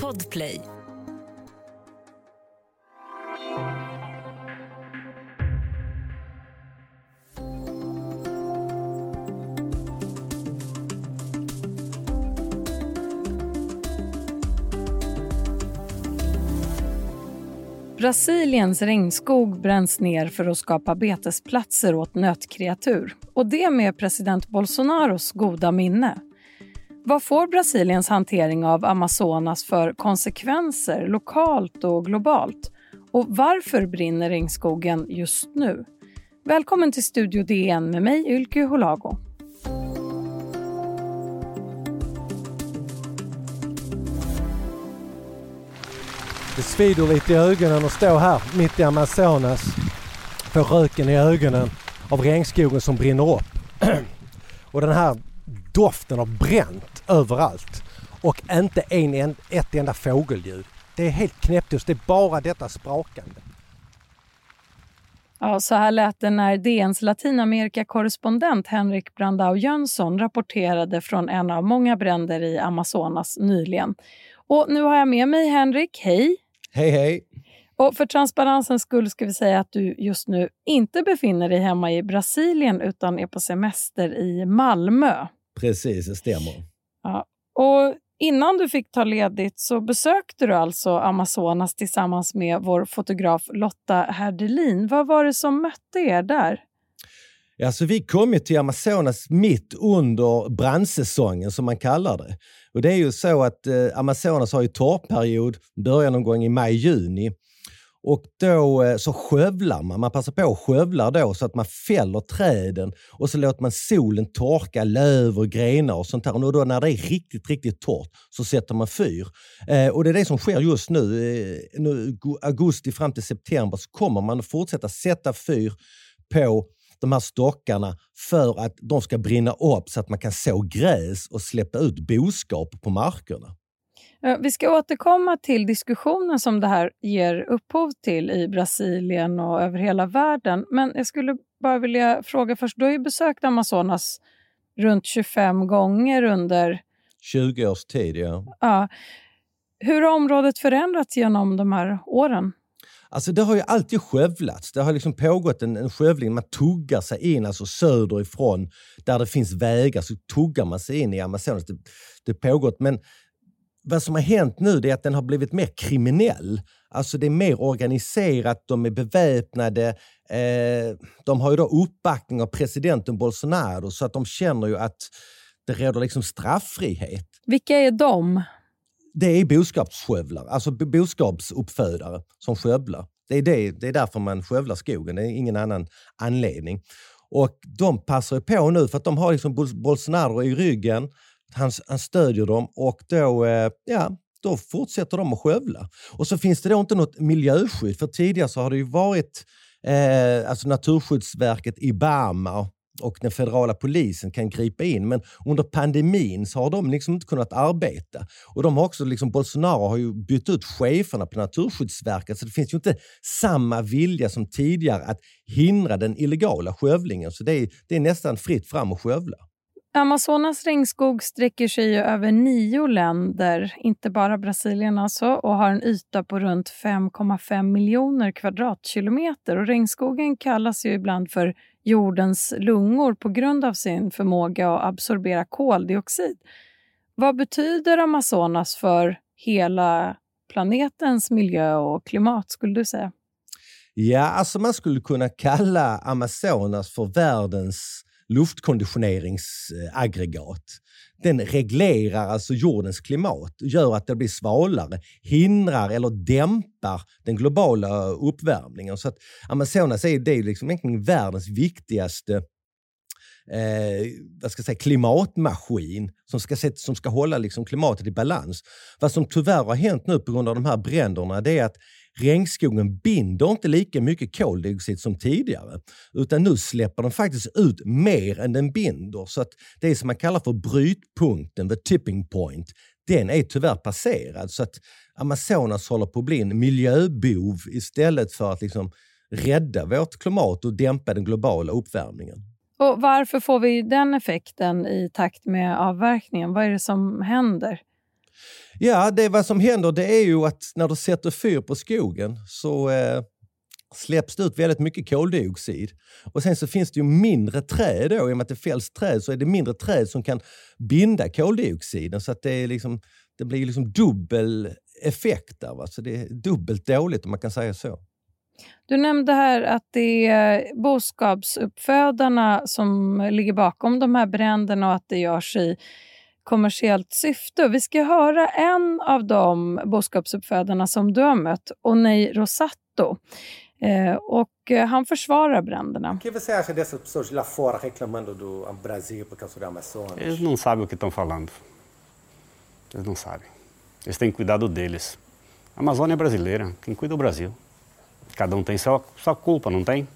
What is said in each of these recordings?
Podplay. Brasiliens regnskog bränns ner för att skapa betesplatser åt nötkreatur. Och det med president Bolsonaros goda minne. Vad får Brasiliens hantering av Amazonas för konsekvenser lokalt och globalt? Och varför brinner regnskogen just nu? Välkommen till Studio DN med mig, Ylke Holago. Det svider lite i ögonen att stå här mitt i Amazonas. Få röken i ögonen av regnskogen som brinner upp. Och den här doften av bränt överallt. Och inte en, ett enda fågelljud. Det är helt knäpptyst. Det är bara detta sprakande. Ja, så här lät det när DNs Latinamerika-korrespondent Henrik Brandao Jönsson rapporterade från en av många bränder i Amazonas nyligen. Och nu har jag med mig Henrik. Hej! Hej, hej! Och för transparensens skull ska vi säga att du just nu inte befinner dig hemma i Brasilien utan är på semester i Malmö. Precis, det stämmer. Ja. Och innan du fick ta ledigt så besökte du alltså Amazonas tillsammans med vår fotograf Lotta Herdelin. Vad var det som mötte er där? Alltså, vi kom ju till Amazonas mitt under brandsäsongen som man kallar det. Och det är ju så att eh, Amazonas har ju torrperiod, börjar någon gång i maj-juni. Och då eh, så skövlar man, man passar på att skövla då så att man fäller träden och så låter man solen torka löv och grenar och sånt där. Och då när det är riktigt, riktigt torrt så sätter man fyr. Eh, och det är det som sker just nu. Eh, nu. Augusti fram till september så kommer man att fortsätta sätta fyr på de här stockarna för att de ska brinna upp så att man kan så gräs och släppa ut boskap på markerna. Vi ska återkomma till diskussionen som det här ger upphov till i Brasilien och över hela världen. Men jag skulle bara vilja fråga först, du har ju besökt Amazonas runt 25 gånger under... 20 års tid, ja. ja. Hur har området förändrats genom de här åren? Alltså det har ju alltid skövlats. Det har liksom pågått en, en skövling. Man tuggar sig in alltså söderifrån. Där det finns vägar så tuggar man sig in i Amazonas. Det, det pågått. Men vad som har hänt nu är att den har blivit mer kriminell. Alltså det är mer organiserat, de är beväpnade. Eh, de har ju då uppbackning av presidenten Bolsonaro så att de känner ju att det råder liksom strafffrihet. Vilka är de? Det är boskapsskövlare, alltså boskapsuppfödare som skövlar. Det är, det, det är därför man skövlar skogen, det är ingen annan anledning. Och de passar på nu för att de har liksom Bolsonaro i ryggen han, han stödjer dem och då, eh, ja, då fortsätter de att skövla. Och så finns det då inte något miljöskydd, för tidigare så har det ju varit eh, alltså Naturskyddsverket, Ibama och den federala polisen kan gripa in. Men under pandemin så har de liksom inte kunnat arbeta. Och de har också, liksom, Bolsonaro har ju bytt ut cheferna på Naturskyddsverket så det finns ju inte samma vilja som tidigare att hindra den illegala skövlingen. Så det är, det är nästan fritt fram att skövla. Amazonas regnskog sträcker sig över nio länder, inte bara Brasilien alltså, och har en yta på runt 5,5 miljoner kvadratkilometer. Och regnskogen kallas ju ibland för jordens lungor på grund av sin förmåga att absorbera koldioxid. Vad betyder Amazonas för hela planetens miljö och klimat, skulle du säga? Ja, alltså man skulle kunna kalla Amazonas för världens luftkonditioneringsaggregat. Den reglerar alltså jordens klimat, gör att det blir svalare, hindrar eller dämpar den globala uppvärmningen. Så att Amazonas är, det är liksom egentligen världens viktigaste eh, vad ska jag säga, klimatmaskin som ska, som ska hålla liksom klimatet i balans. Vad som tyvärr har hänt nu på grund av de här bränderna det är att regnskogen binder inte lika mycket koldioxid som tidigare. Utan nu släpper den faktiskt ut mer än den binder. Så att det som man kallar för brytpunkten, the tipping point, den är tyvärr passerad. Så att Amazonas håller på att bli en miljöbov istället för att liksom rädda vårt klimat och dämpa den globala uppvärmningen. Och Varför får vi den effekten i takt med avverkningen? Vad är det som händer? Ja, det vad som händer det är ju att när du sätter fyr på skogen så eh, släpps det ut väldigt mycket koldioxid. Och sen så finns det ju mindre träd då, i och med att det fälls träd så är det mindre träd som kan binda koldioxiden. Så att det, är liksom, det blir liksom dubbel effekt där. Va? Så det är dubbelt dåligt om man kan säga så. Du nämnde här att det är boskapsuppfödarna som ligger bakom de här bränderna och att det görs i kommersiellt syfte. Vi ska höra en av de boskapsuppfödarna som du har mött, Onei Rosato. Eh, och eh, han försvarar bränderna. Que você acha dessas pessoas lá fora reclamando do Brasil por causa do Amazonas? Eles não sabem o que estão falando. Eles não sabem. Eles têm cuidado deles. A Amazônia é brasileira, quem cuida é o Brasil. Cada um tem sua, sua culpa, não tem?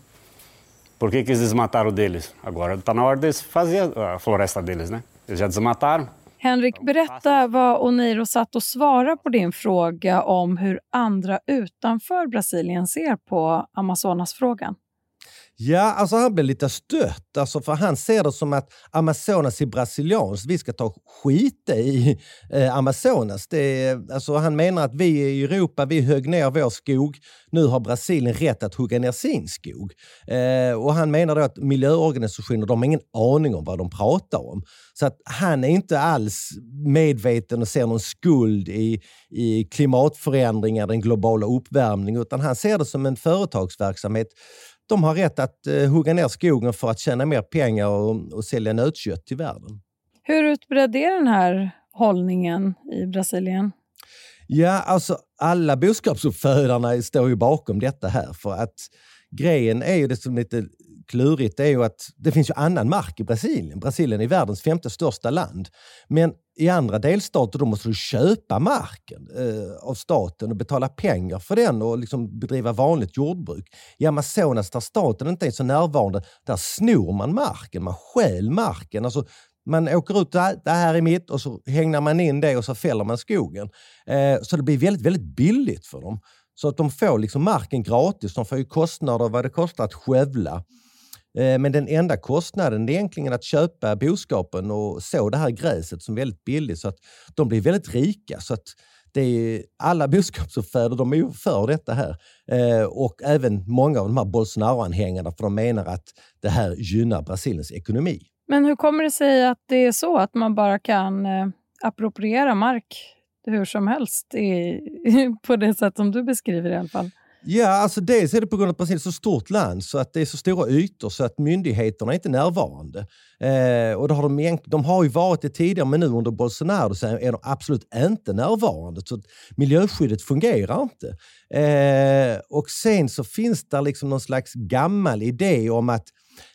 Por que, que eles desmataram deles? Agora está na hora deles fazer a floresta deles, né? Eles já desmataram. Henrik, berätta vad Oneiro satt och svarade på din fråga om hur andra utanför Brasilien ser på Amazonasfrågan. Ja, alltså han blir lite stött, alltså för han ser det som att Amazonas är brasilianskt. Vi ska ta skit i eh, Amazonas. Det alltså han menar att vi i Europa vi högg ner vår skog. Nu har Brasilien rätt att hugga ner sin skog. Eh, och Han menar då att miljöorganisationer de har ingen aning om vad de pratar om. Så att han är inte alls medveten och ser någon skuld i, i klimatförändringar, den globala uppvärmningen, utan han ser det som en företagsverksamhet de har rätt att eh, hugga ner skogen för att tjäna mer pengar och, och sälja nötkött till världen. Hur utbredd är den här hållningen i Brasilien? Ja, alltså alla boskapsuppfödarna står ju bakom detta här. För att grejen är ju det som lite klurigt, är ju att det finns ju annan mark i Brasilien. Brasilien är världens femte största land. Men i andra delstater då måste du köpa marken eh, av staten och betala pengar för den och liksom bedriva vanligt jordbruk. I Amazonas, där staten inte är så närvarande, där snor man marken, man stjäl marken. Alltså, man åker ut, det här är mitt, och så hängnar man in det och så fäller man skogen. Eh, så det blir väldigt, väldigt billigt för dem. Så att de får liksom marken gratis. De får ju kostnader vad det kostar att skövla. Eh, men den enda kostnaden är egentligen att köpa boskapen och så det här gräset som är väldigt billigt. Så att de blir väldigt rika. Så att det är, alla boskapsuppfödare de är för detta här. Eh, och även många av de här Bolsonaro-anhängarna för de menar att det här gynnar Brasiliens ekonomi. Men hur kommer det sig att det är så att man bara kan eh, appropriera mark hur som helst i, på det sätt som du beskriver i alla fall? Ja, alltså dels är det på grund av att Brasilien är ett så stort land så att det är så stora ytor så att myndigheterna är inte närvarande. Eh, och det har de, de har ju varit det tidigare men nu under Bolsonaro så är de absolut inte närvarande. Så miljöskyddet fungerar inte. Eh, och sen så finns det liksom någon slags gammal idé om att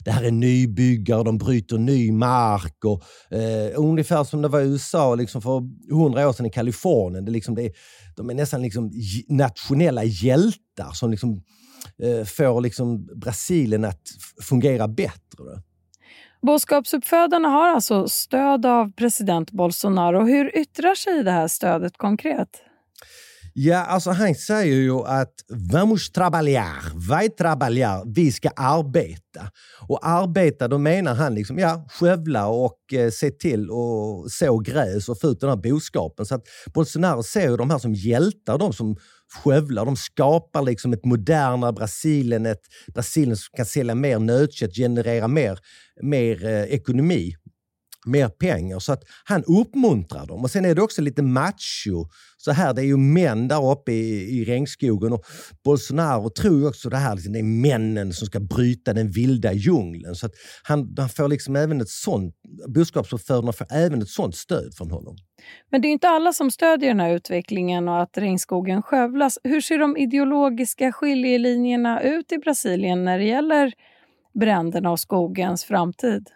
det här är nybyggare, de bryter ny mark. Och, eh, ungefär som det var i USA liksom för hundra år sedan i Kalifornien. Det liksom, det, de är nästan liksom nationella hjältar som liksom, eh, får liksom Brasilien att fungera bättre. Boskapsuppfödarna har alltså stöd av president Bolsonaro. Hur yttrar sig det här stödet konkret? Ja, alltså han säger ju att vamos trabalhar, vai trabalhar, vi ska arbeta. Och arbeta, då menar han liksom, ja, skövla och eh, se till att så gräs och få ut den här boskapen. Så att Bolsonaro ser ju de här som hjältar, de som skövlar. De skapar liksom ett modernare Brasilien, ett Brasilien som kan sälja mer nötkött, generera mer, mer eh, ekonomi mer pengar. Så att han uppmuntrar dem. Och Sen är det också lite macho. Så här, det är ju män där uppe i, i regnskogen och Bolsonaro tror ju också det här, liksom, det är männen som ska bryta den vilda djungeln. Så att han, han får liksom även ett sånt, budskapsförförarna får även ett sånt stöd från honom. Men det är inte alla som stödjer den här utvecklingen och att regnskogen skövlas. Hur ser de ideologiska skiljelinjerna ut i Brasilien när det gäller bränderna och skogens framtid?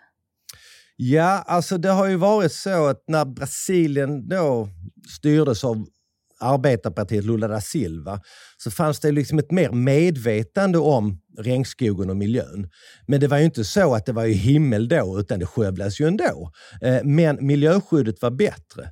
Ja, alltså det har ju varit så att när Brasilien då styrdes av arbetarpartiet Lula da Silva så fanns det liksom ett mer medvetande om regnskogen och miljön. Men det var ju inte så att det var i himmel då, utan det skövlades ju ändå. Eh, men miljöskyddet var bättre.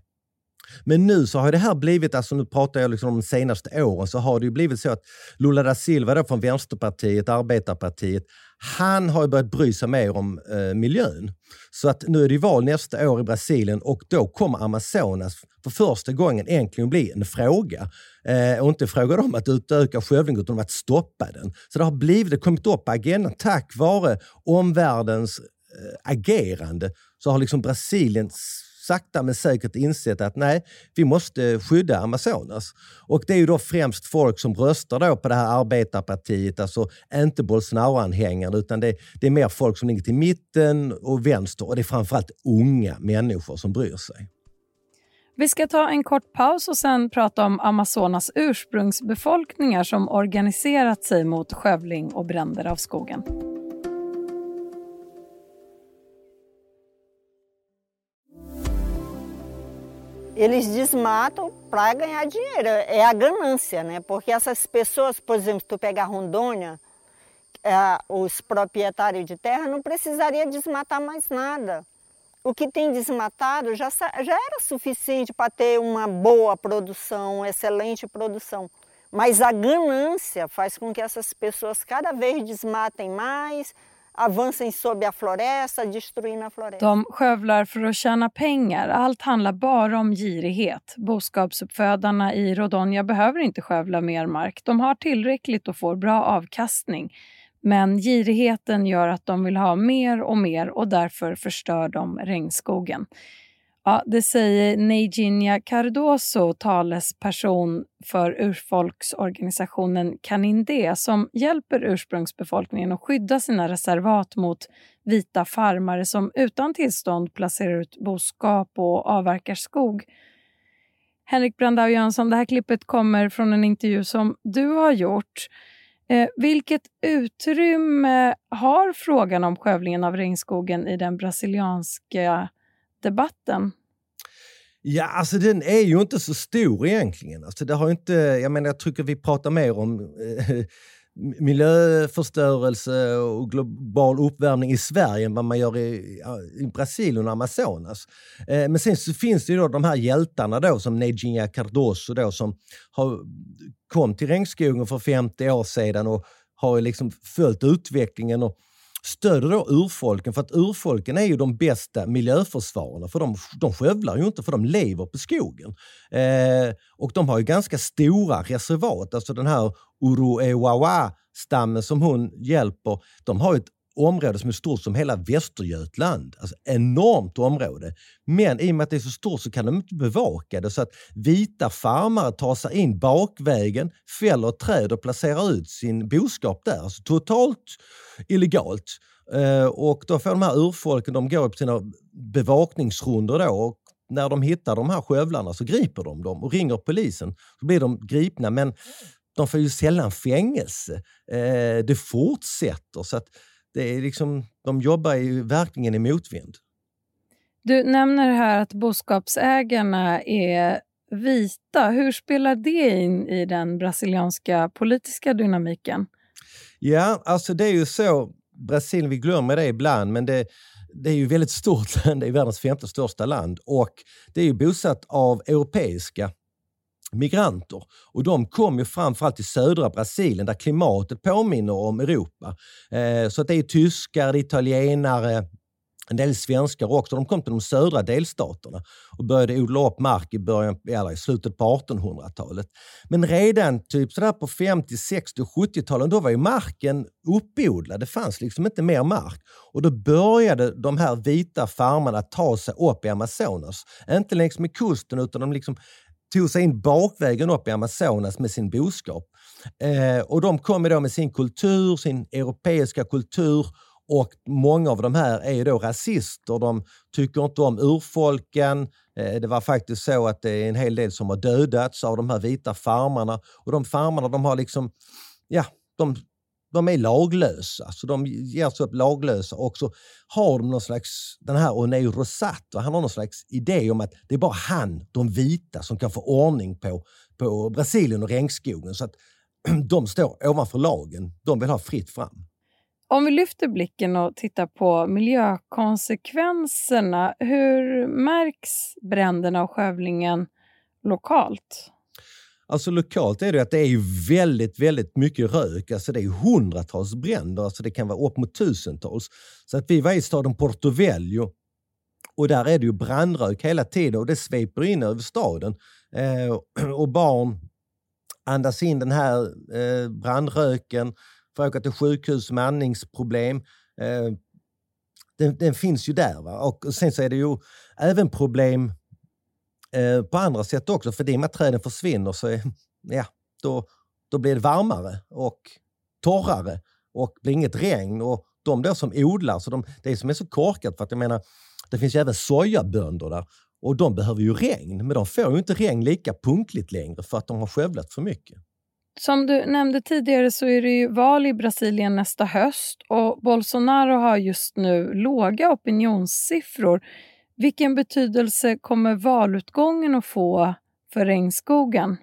Men nu så har det här blivit, alltså nu pratar jag liksom om de senaste åren, så har det ju blivit så att Lula da Silva då från Vänsterpartiet, Arbetarpartiet, han har börjat bry sig mer om eh, miljön. Så att nu är det val nästa år i Brasilien och då kommer Amazonas för första gången äntligen bli en fråga. Eh, och inte fråga om att utöka skövlingen utan om att stoppa den. Så det har blivit, det kommit upp på agendan tack vare omvärldens eh, agerande. Så har liksom Brasilien sakta men säkert insett att nej, vi måste skydda Amazonas. Och det är ju då främst folk som röstar då på det här arbetarpartiet, alltså inte Bolsonaro-anhängare, utan det, det, är mer folk som ligger till mitten och vänster och det är framförallt unga människor som bryr sig. Vi ska ta en kort paus och sen prata om Amazonas ursprungsbefolkningar som organiserat sig mot skövling och bränder av skogen. Eles desmatam para ganhar dinheiro. É a ganância, né? Porque essas pessoas, por exemplo, se tu pegar Rondônia, é, os proprietários de terra não precisaria desmatar mais nada. O que tem desmatado já, já era suficiente para ter uma boa produção, uma excelente produção. Mas a ganância faz com que essas pessoas cada vez desmatem mais, avancem sobre a floresta, destruindo a floresta. De skövlar för att tjäna pengar. Allt handlar bara om girighet. Boskapsuppfödarna i Rodonia behöver inte skövla mer mark. De har tillräckligt och får bra avkastning. Men girigheten gör att de vill ha mer och mer och därför förstör de regnskogen. Ja, det säger Neijinha Cardoso, talesperson för urfolksorganisationen Canindé som hjälper ursprungsbefolkningen att skydda sina reservat mot vita farmare som utan tillstånd placerar ut boskap och avverkar skog. Henrik Brandau Jönsson, det här klippet kommer från en intervju som du har gjort. Eh, vilket utrymme har frågan om skövlingen av regnskogen i den brasilianska debatten? Ja, alltså den är ju inte så stor egentligen. Alltså det har inte, jag menar, jag tycker vi pratar mer om eh, miljöförstörelse och global uppvärmning i Sverige än vad man gör i, i Brasilien och Amazonas. Eh, men sen så finns det ju då de här hjältarna då som Neginha Cardoso då som har, kom till regnskogen för 50 år sedan och har liksom följt utvecklingen och stöder då urfolken för att urfolken är ju de bästa miljöförsvararna för de, de skövlar ju inte för de lever på skogen. Eh, och de har ju ganska stora reservat, alltså den här Uruewawa-stammen som hon hjälper, de har ett område som är stort som hela Västergötland. Alltså enormt område. Men i och med att det är så stort så kan de inte bevaka det så att vita farmare tar sig in bakvägen, fäller träd och placerar ut sin boskap där. Alltså totalt illegalt. Eh, och då får de här urfolken, de går på sina bevakningsrundor då och när de hittar de här skövlarna så griper de dem och ringer polisen. Så blir de gripna men de får ju sällan fängelse. Eh, det fortsätter. så att det är liksom, de jobbar ju verkligen i motvind. Du nämner här att boskapsägarna är vita. Hur spelar det in i den brasilianska politiska dynamiken? Ja, alltså det är ju så. Brasilien, vi glömmer det ibland, men det, det är ju väldigt stort land. Det är världens femte största land och det är ju bosatt av europeiska migranter. Och de kom ju framförallt till södra Brasilien där klimatet påminner om Europa. Eh, så det är tyskar, italienare, en del svenskar också. De kom till de södra delstaterna och började odla upp mark i, början, eller i slutet på 1800-talet. Men redan typ sådär på 50, 60 och 70-talen då var ju marken uppodlad. Det fanns liksom inte mer mark. Och då började de här vita farmarna ta sig upp i Amazonas. Inte längs med kusten utan de liksom tog sig in bakvägen upp i Amazonas med sin boskap. Eh, och de kom då med sin kultur, sin europeiska kultur och många av de här är då rasister. De tycker inte om urfolken. Eh, det var faktiskt så att det är en hel del som har dödats av de här vita farmarna. Och de farmarna de har liksom, ja, de de är laglösa, så de ger sig upp laglösa och så har de någon slags, den här Onei han har någon slags idé om att det är bara han, de vita, som kan få ordning på, på Brasilien och regnskogen. Så att de står ovanför lagen. De vill ha fritt fram. Om vi lyfter blicken och tittar på miljökonsekvenserna, hur märks bränderna och skövlingen lokalt? Alltså lokalt är det att det är väldigt, väldigt mycket rök. Alltså det är hundratals bränder, alltså det kan vara upp mot tusentals. Så att vi var i staden Porto Velho och där är det ju brandrök hela tiden och det sveper in över staden. Eh, och barn andas in den här eh, brandröken, får åka till sjukhus med andningsproblem. Eh, den, den, finns ju där. Va? Och sen så är det ju även problem eh, på andra sätt också, för det med att träden försvinner så är, ja, då, då blir det varmare och torrare och blir inget regn. Och de då som odlar, så de, det som är så korkat, för att jag menar, det finns ju även sojabönder där och de behöver ju regn, men de får ju inte regn lika punktligt längre för att de har skövlat för mycket. Som du nämnde tidigare så är det ju val i Brasilien nästa höst och Bolsonaro har just nu låga opinionssiffror. Vilken betydelse kommer valutgången att få för regnskogen?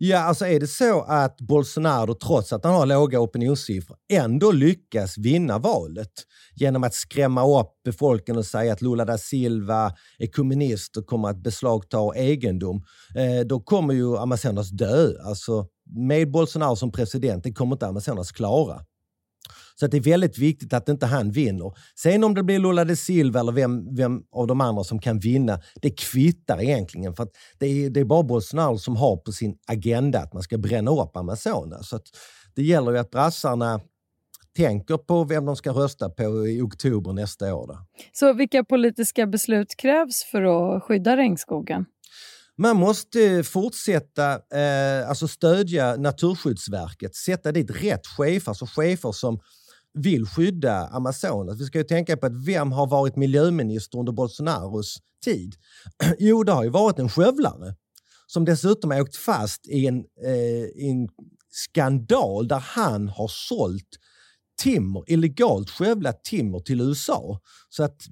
Ja, alltså är det så att Bolsonaro, trots att han har låga opinionssiffror, ändå lyckas vinna valet genom att skrämma upp befolkningen och säga att Lula da Silva är kommunist och kommer att beslagta egendom, eh, då kommer ju Amazonas dö. Alltså, med Bolsonaro som president, det kommer inte Amazonas klara. Så det är väldigt viktigt att inte han vinner. Sen om det blir Lula de Silva eller vem, vem av de andra som kan vinna, det kvittar egentligen. För det är, det är bara Bolsonaro som har på sin agenda att man ska bränna upp Amazonas. Så det gäller ju att brassarna tänker på vem de ska rösta på i oktober nästa år. Då. Så vilka politiska beslut krävs för att skydda regnskogen? Man måste fortsätta eh, alltså stödja Naturskyddsverket, sätta dit rätt chefer, alltså chefer som vill skydda Amazonas. Vi ska ju tänka på att vem har varit miljöminister under Bolsonaros tid? Jo, det har ju varit en skövlare som dessutom har åkt fast i en, eh, en skandal där han har sålt timmer, illegalt skövlat timmer till USA. Så att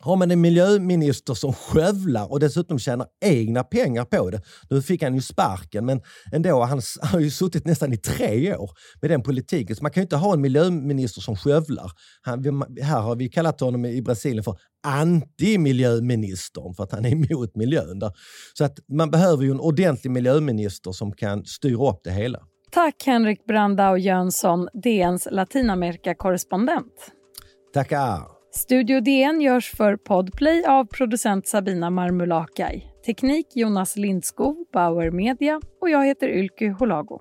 har man en miljöminister som skövlar och dessutom tjänar egna pengar på det. Nu fick han ju sparken, men ändå, han har ju suttit nästan i tre år med den politiken. Så man kan ju inte ha en miljöminister som skövlar. Han, här har vi kallat honom i Brasilien för antimiljöministern för att han är emot miljön. Där. Så att man behöver ju en ordentlig miljöminister som kan styra upp det hela. Tack Henrik Brandau Jönsson, DNs Latinamerika-korrespondent. Tackar. Studio DN görs för Podplay av producent Sabina Marmulakai. Teknik Jonas Lindskog, Bauer Media och jag heter Ylke Holago.